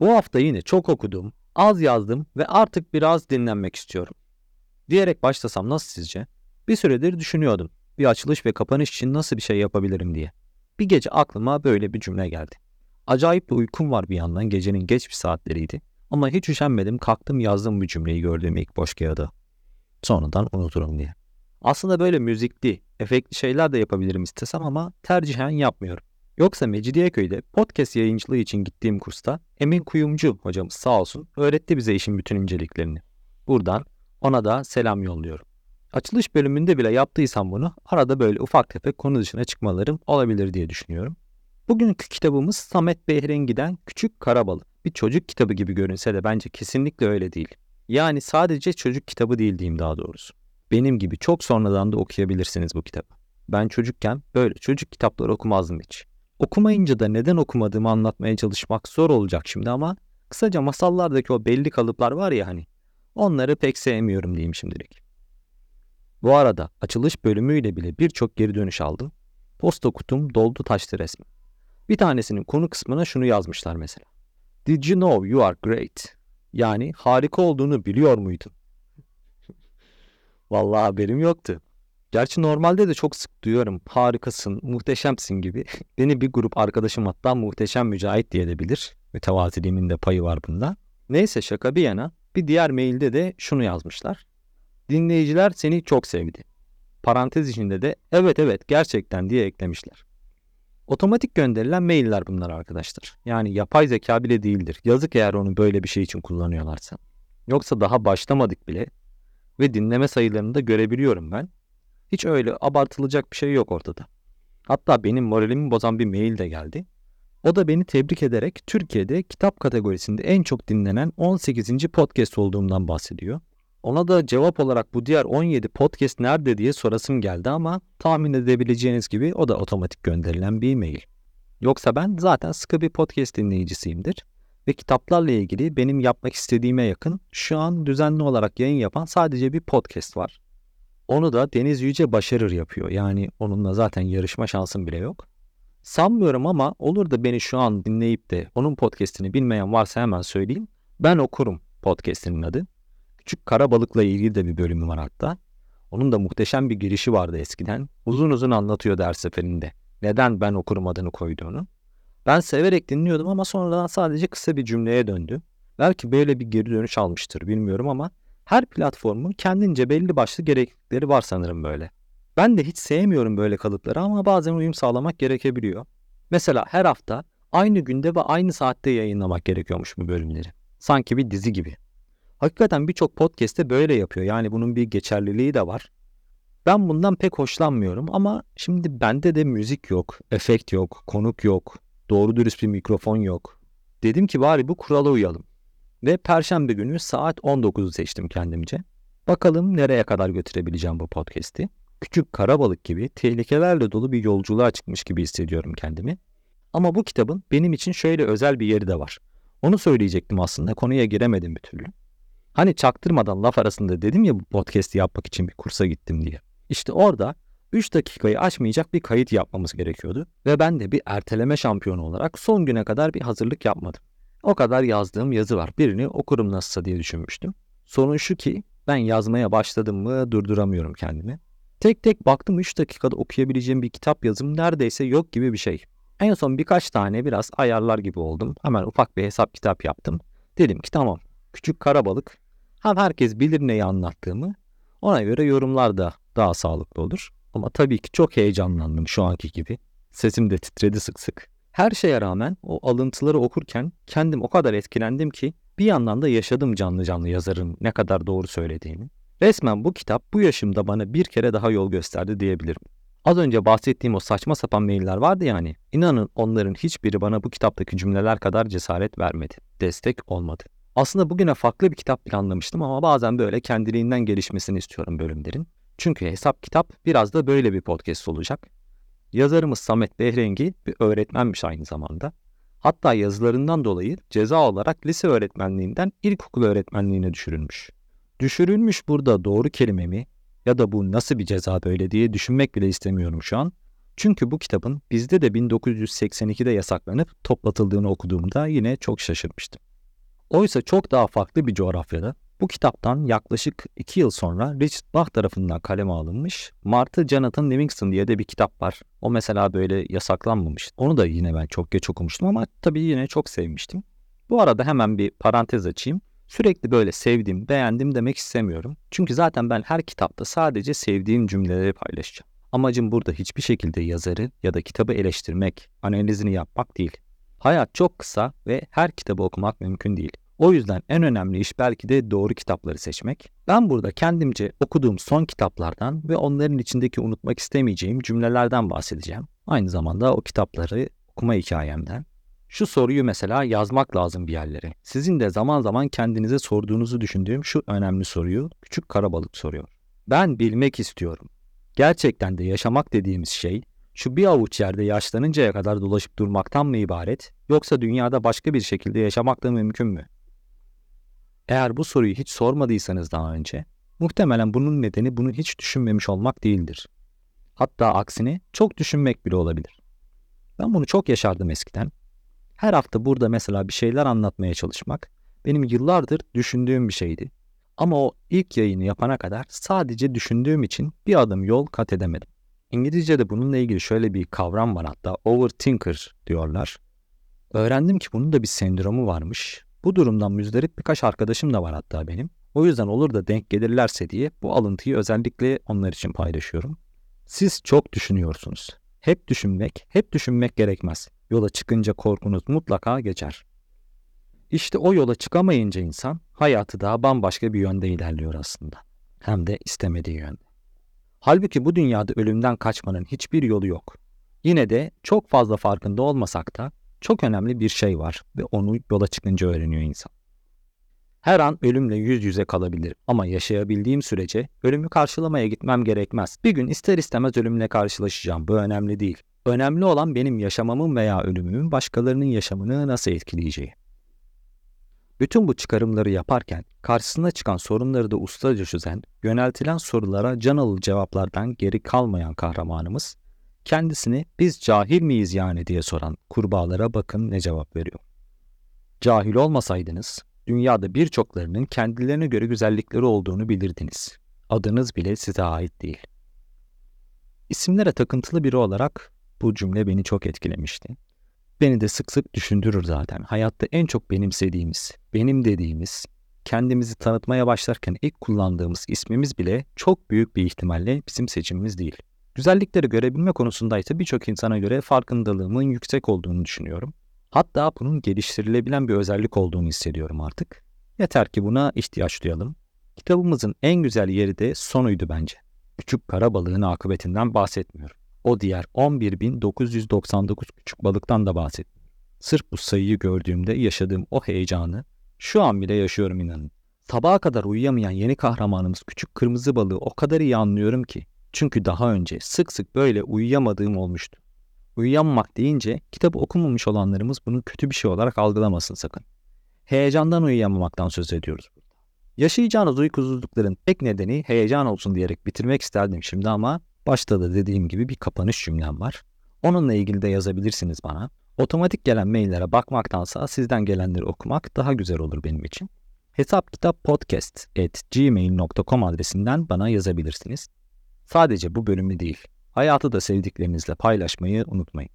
Bu hafta yine çok okudum, az yazdım ve artık biraz dinlenmek istiyorum. Diyerek başlasam nasıl sizce? Bir süredir düşünüyordum. Bir açılış ve kapanış için nasıl bir şey yapabilirim diye. Bir gece aklıma böyle bir cümle geldi. Acayip bir uykum var bir yandan gecenin geç bir saatleriydi. Ama hiç üşenmedim kalktım yazdım bu cümleyi gördüğüm ilk boş kağıda. Sonradan unuturum diye. Aslında böyle müzikli, efektli şeyler de yapabilirim istesem ama tercihen yapmıyorum. Yoksa Mecidiyeköy'de podcast yayıncılığı için gittiğim kursta Emin Kuyumcu hocamız sağ olsun öğretti bize işin bütün inceliklerini. Buradan ona da selam yolluyorum. Açılış bölümünde bile yaptıysam bunu arada böyle ufak tefek konu dışına çıkmalarım olabilir diye düşünüyorum. Bugünkü kitabımız Samet Behrengi'den Küçük Karabalık. Bir çocuk kitabı gibi görünse de bence kesinlikle öyle değil. Yani sadece çocuk kitabı değil diyeyim daha doğrusu. Benim gibi çok sonradan da okuyabilirsiniz bu kitabı. Ben çocukken böyle çocuk kitapları okumazdım hiç. Okumayınca da neden okumadığımı anlatmaya çalışmak zor olacak şimdi ama kısaca masallardaki o belli kalıplar var ya hani onları pek sevmiyorum diyeyim şimdilik. Bu arada açılış bölümüyle bile birçok geri dönüş aldım. Posta kutum doldu taştı resmi. Bir tanesinin konu kısmına şunu yazmışlar mesela. Did you know you are great? Yani harika olduğunu biliyor muydun? Vallahi haberim yoktu. Gerçi normalde de çok sık duyuyorum. Harikasın, muhteşemsin gibi. Beni bir grup arkadaşım hatta muhteşem mücahit diye de bilir. Mütevaziliğimin de payı var bunda. Neyse şaka bir yana bir diğer mailde de şunu yazmışlar. Dinleyiciler seni çok sevdi. Parantez içinde de evet evet gerçekten diye eklemişler. Otomatik gönderilen mailler bunlar arkadaşlar. Yani yapay zeka bile değildir. Yazık eğer onu böyle bir şey için kullanıyorlarsa. Yoksa daha başlamadık bile ve dinleme sayılarını da görebiliyorum ben. Hiç öyle abartılacak bir şey yok ortada. Hatta benim moralimi bozan bir mail de geldi. O da beni tebrik ederek Türkiye'de kitap kategorisinde en çok dinlenen 18. podcast olduğumdan bahsediyor. Ona da cevap olarak bu diğer 17 podcast nerede diye sorasım geldi ama tahmin edebileceğiniz gibi o da otomatik gönderilen bir e-mail. Yoksa ben zaten sıkı bir podcast dinleyicisiyimdir ve kitaplarla ilgili benim yapmak istediğime yakın şu an düzenli olarak yayın yapan sadece bir podcast var. Onu da Deniz Yüce Başarır yapıyor. Yani onunla zaten yarışma şansım bile yok. Sanmıyorum ama olur da beni şu an dinleyip de onun podcastini bilmeyen varsa hemen söyleyeyim. Ben okurum podcastinin adı. Küçük kara balıkla ilgili de bir bölümü var hatta. Onun da muhteşem bir girişi vardı eskiden. Uzun uzun anlatıyor ders seferinde. Neden ben okurum adını koyduğunu. Ben severek dinliyordum ama sonradan sadece kısa bir cümleye döndü. Belki böyle bir geri dönüş almıştır bilmiyorum ama her platformun kendince belli başlı gereklilikleri var sanırım böyle. Ben de hiç sevmiyorum böyle kalıpları ama bazen uyum sağlamak gerekebiliyor. Mesela her hafta aynı günde ve aynı saatte yayınlamak gerekiyormuş bu bölümleri. Sanki bir dizi gibi. Hakikaten birçok podcast'te böyle yapıyor. Yani bunun bir geçerliliği de var. Ben bundan pek hoşlanmıyorum ama şimdi bende de müzik yok, efekt yok, konuk yok, doğru dürüst bir mikrofon yok. Dedim ki bari bu kurala uyalım. Ve perşembe günü saat 19'u seçtim kendimce. Bakalım nereye kadar götürebileceğim bu podcast'i. Küçük karabalık gibi tehlikelerle dolu bir yolculuğa çıkmış gibi hissediyorum kendimi. Ama bu kitabın benim için şöyle özel bir yeri de var. Onu söyleyecektim aslında konuya giremedim bir türlü. Hani çaktırmadan laf arasında dedim ya bu podcast'i yapmak için bir kursa gittim diye. İşte orada 3 dakikayı aşmayacak bir kayıt yapmamız gerekiyordu ve ben de bir erteleme şampiyonu olarak son güne kadar bir hazırlık yapmadım. O kadar yazdığım yazı var. Birini okurum nasılsa diye düşünmüştüm. Sorun şu ki ben yazmaya başladım mı durduramıyorum kendimi. Tek tek baktım 3 dakikada okuyabileceğim bir kitap yazım neredeyse yok gibi bir şey. En son birkaç tane biraz ayarlar gibi oldum. Hemen ufak bir hesap kitap yaptım. Dedim ki tamam küçük karabalık hem herkes bilir neyi anlattığımı ona göre yorumlar da daha sağlıklı olur. Ama tabii ki çok heyecanlandım şu anki gibi. Sesim de titredi sık sık. Her şeye rağmen o alıntıları okurken kendim o kadar etkilendim ki bir yandan da yaşadım canlı canlı yazarın ne kadar doğru söylediğini. Resmen bu kitap bu yaşımda bana bir kere daha yol gösterdi diyebilirim. Az önce bahsettiğim o saçma sapan mailler vardı ya hani. İnanın onların hiçbiri bana bu kitaptaki cümleler kadar cesaret vermedi. Destek olmadı. Aslında bugüne farklı bir kitap planlamıştım ama bazen böyle kendiliğinden gelişmesini istiyorum bölümlerin. Çünkü hesap kitap biraz da böyle bir podcast olacak. Yazarımız Samet Behrengi bir öğretmenmiş aynı zamanda. Hatta yazılarından dolayı ceza olarak lise öğretmenliğinden ilkokul öğretmenliğine düşürülmüş. Düşürülmüş burada doğru kelime mi ya da bu nasıl bir ceza böyle diye düşünmek bile istemiyorum şu an. Çünkü bu kitabın bizde de 1982'de yasaklanıp toplatıldığını okuduğumda yine çok şaşırmıştım. Oysa çok daha farklı bir coğrafyada bu kitaptan yaklaşık 2 yıl sonra Richard Bach tarafından kaleme alınmış Martı Jonathan Livingston diye de bir kitap var. O mesela böyle yasaklanmamış. Onu da yine ben çok geç okumuştum ama tabii yine çok sevmiştim. Bu arada hemen bir parantez açayım. Sürekli böyle sevdim, beğendim demek istemiyorum. Çünkü zaten ben her kitapta sadece sevdiğim cümleleri paylaşacağım. Amacım burada hiçbir şekilde yazarı ya da kitabı eleştirmek, analizini yapmak değil. Hayat çok kısa ve her kitabı okumak mümkün değil. O yüzden en önemli iş belki de doğru kitapları seçmek. Ben burada kendimce okuduğum son kitaplardan ve onların içindeki unutmak istemeyeceğim cümlelerden bahsedeceğim. Aynı zamanda o kitapları okuma hikayemden. Şu soruyu mesela yazmak lazım bir yerlere. Sizin de zaman zaman kendinize sorduğunuzu düşündüğüm şu önemli soruyu küçük karabalık soruyor. Ben bilmek istiyorum. Gerçekten de yaşamak dediğimiz şey şu bir avuç yerde yaşlanıncaya kadar dolaşıp durmaktan mı ibaret yoksa dünyada başka bir şekilde yaşamak da mümkün mü? Eğer bu soruyu hiç sormadıysanız daha önce, muhtemelen bunun nedeni bunu hiç düşünmemiş olmak değildir. Hatta aksine çok düşünmek bile olabilir. Ben bunu çok yaşardım eskiden. Her hafta burada mesela bir şeyler anlatmaya çalışmak benim yıllardır düşündüğüm bir şeydi. Ama o ilk yayını yapana kadar sadece düşündüğüm için bir adım yol kat edemedim. İngilizce'de bununla ilgili şöyle bir kavram var hatta overthinker diyorlar. Öğrendim ki bunun da bir sendromu varmış. Bu durumdan müzdarip birkaç arkadaşım da var hatta benim. O yüzden olur da denk gelirlerse diye bu alıntıyı özellikle onlar için paylaşıyorum. Siz çok düşünüyorsunuz. Hep düşünmek, hep düşünmek gerekmez. Yola çıkınca korkunuz mutlaka geçer. İşte o yola çıkamayınca insan hayatı daha bambaşka bir yönde ilerliyor aslında. Hem de istemediği yönde. Halbuki bu dünyada ölümden kaçmanın hiçbir yolu yok. Yine de çok fazla farkında olmasak da çok önemli bir şey var ve onu yola çıkınca öğreniyor insan. Her an ölümle yüz yüze kalabilir ama yaşayabildiğim sürece ölümü karşılamaya gitmem gerekmez. Bir gün ister istemez ölümle karşılaşacağım. Bu önemli değil. Önemli olan benim yaşamamın veya ölümümün başkalarının yaşamını nasıl etkileyeceği. Bütün bu çıkarımları yaparken karşısına çıkan sorunları da ustaca çözen, yöneltilen sorulara can alıcı cevaplardan geri kalmayan kahramanımız, kendisini biz cahil miyiz yani diye soran kurbağalara bakın ne cevap veriyor. Cahil olmasaydınız, dünyada birçoklarının kendilerine göre güzellikleri olduğunu bilirdiniz. Adınız bile size ait değil. İsimlere takıntılı biri olarak bu cümle beni çok etkilemişti. Beni de sık sık düşündürür zaten. Hayatta en çok benimsediğimiz, benim dediğimiz, kendimizi tanıtmaya başlarken ilk kullandığımız ismimiz bile çok büyük bir ihtimalle bizim seçimimiz değil. Güzellikleri görebilme konusunda ise birçok insana göre farkındalığımın yüksek olduğunu düşünüyorum. Hatta bunun geliştirilebilen bir özellik olduğunu hissediyorum artık. Yeter ki buna ihtiyaç duyalım. Kitabımızın en güzel yeri de sonuydu bence. Küçük kara balığın akıbetinden bahsetmiyorum. O diğer 11.999 küçük balıktan da bahsetmiyorum. Sırf bu sayıyı gördüğümde yaşadığım o heyecanı şu an bile yaşıyorum inanın. Sabaha kadar uyuyamayan yeni kahramanımız küçük kırmızı balığı o kadar iyi anlıyorum ki. Çünkü daha önce sık sık böyle uyuyamadığım olmuştu. Uyuyamamak deyince kitabı okumamış olanlarımız bunu kötü bir şey olarak algılamasın sakın. Heyecandan uyuyamamaktan söz ediyoruz burada. Yaşayacağınız uykusuzlukların tek nedeni heyecan olsun diyerek bitirmek isterdim şimdi ama başta da dediğim gibi bir kapanış cümlem var. Onunla ilgili de yazabilirsiniz bana. Otomatik gelen maillere bakmaktansa sizden gelenleri okumak daha güzel olur benim için. Hesap kitap podcast at gmail.com adresinden bana yazabilirsiniz. Sadece bu bölümü değil, hayatı da sevdiklerinizle paylaşmayı unutmayın.